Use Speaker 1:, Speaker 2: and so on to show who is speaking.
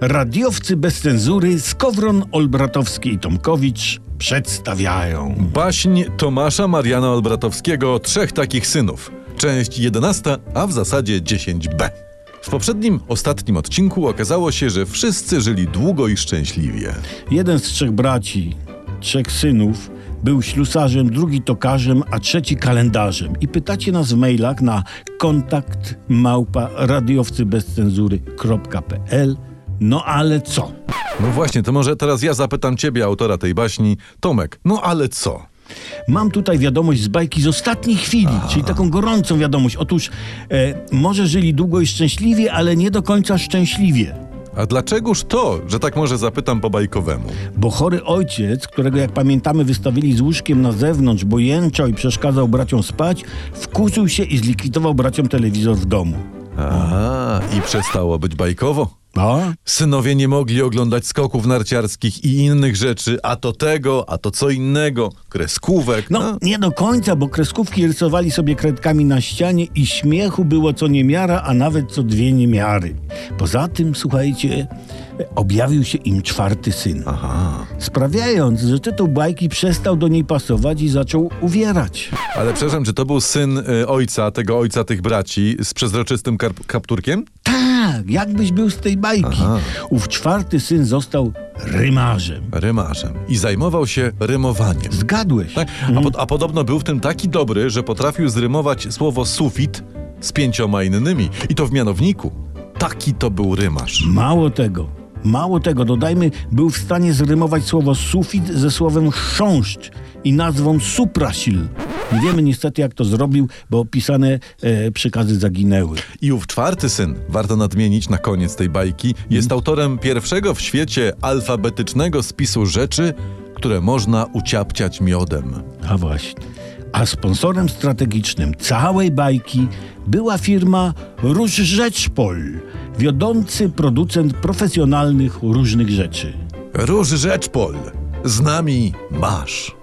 Speaker 1: Radiowcy bez cenzury Skowron, Olbratowski i Tomkowicz przedstawiają.
Speaker 2: Baśń Tomasza Mariana Olbratowskiego o trzech takich synów. Część 11, a w zasadzie 10b. W poprzednim, ostatnim odcinku okazało się, że wszyscy żyli długo i szczęśliwie.
Speaker 1: Jeden z trzech braci, trzech synów, był ślusarzem, drugi tokarzem, a trzeci kalendarzem. I pytacie nas w mailach na kontakt małpa radiowcybezcenzury.pl No ale co?
Speaker 2: No właśnie, to może teraz ja zapytam ciebie, autora tej baśni. Tomek, no ale co?
Speaker 1: Mam tutaj wiadomość z bajki z ostatniej chwili, czyli taką gorącą wiadomość. Otóż e, może żyli długo i szczęśliwie, ale nie do końca szczęśliwie.
Speaker 2: A dlaczegoż to, że tak może zapytam po bajkowemu?
Speaker 1: Bo chory ojciec, którego jak pamiętamy wystawili z łóżkiem na zewnątrz, bo jęczał i przeszkadzał braciom spać, wkurzył się i zlikwidował braciom telewizor w domu.
Speaker 2: A, i przestało być bajkowo?
Speaker 1: A?
Speaker 2: Synowie nie mogli oglądać skoków narciarskich i innych rzeczy, a to tego, a to co innego, kreskówek.
Speaker 1: No, nie do końca, bo kreskówki rysowali sobie kredkami na ścianie i śmiechu było co niemiara, a nawet co dwie niemiary. Poza tym, słuchajcie, objawił się im czwarty syn.
Speaker 2: Aha.
Speaker 1: Sprawiając, że tytuł bajki przestał do niej pasować i zaczął uwierać.
Speaker 2: Ale przepraszam, czy to był syn y, ojca, tego ojca tych braci z przezroczystym kapturkiem?
Speaker 1: Tak, jakbyś był z tej bajki.
Speaker 2: Aha.
Speaker 1: Ów czwarty syn został rymarzem.
Speaker 2: Rymarzem. I zajmował się rymowaniem.
Speaker 1: Zgadłeś.
Speaker 2: Tak? A, po, a podobno był w tym taki dobry, że potrafił zrymować słowo sufit z pięcioma innymi. I to w mianowniku. Taki to był rymarz.
Speaker 1: Mało tego. Mało tego, dodajmy, był w stanie zrymować słowo sufit ze słowem chrząszcz i nazwą suprasil. Nie wiemy niestety, jak to zrobił, bo opisane e, przykazy zaginęły.
Speaker 2: I ów czwarty syn, warto nadmienić na koniec tej bajki, jest autorem pierwszego w świecie alfabetycznego spisu rzeczy, które można uciapciać miodem.
Speaker 1: A właśnie. A sponsorem strategicznym całej bajki była firma Róż Rzeczpol, wiodący producent profesjonalnych różnych rzeczy.
Speaker 2: Róż Rzeczpol, z nami masz.